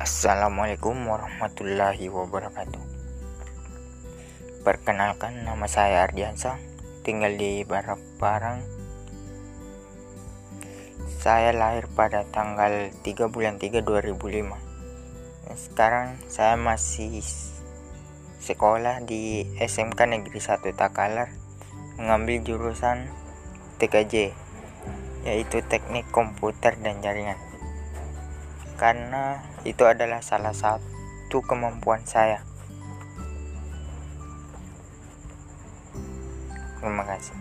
Assalamualaikum warahmatullahi wabarakatuh. Perkenalkan nama saya Ardiansa, tinggal di Barang. Saya lahir pada tanggal 3 bulan 3 2005. Sekarang saya masih sekolah di SMK Negeri 1 Takalar mengambil jurusan TKJ yaitu Teknik Komputer dan Jaringan karena itu adalah salah satu kemampuan saya. Terima kasih.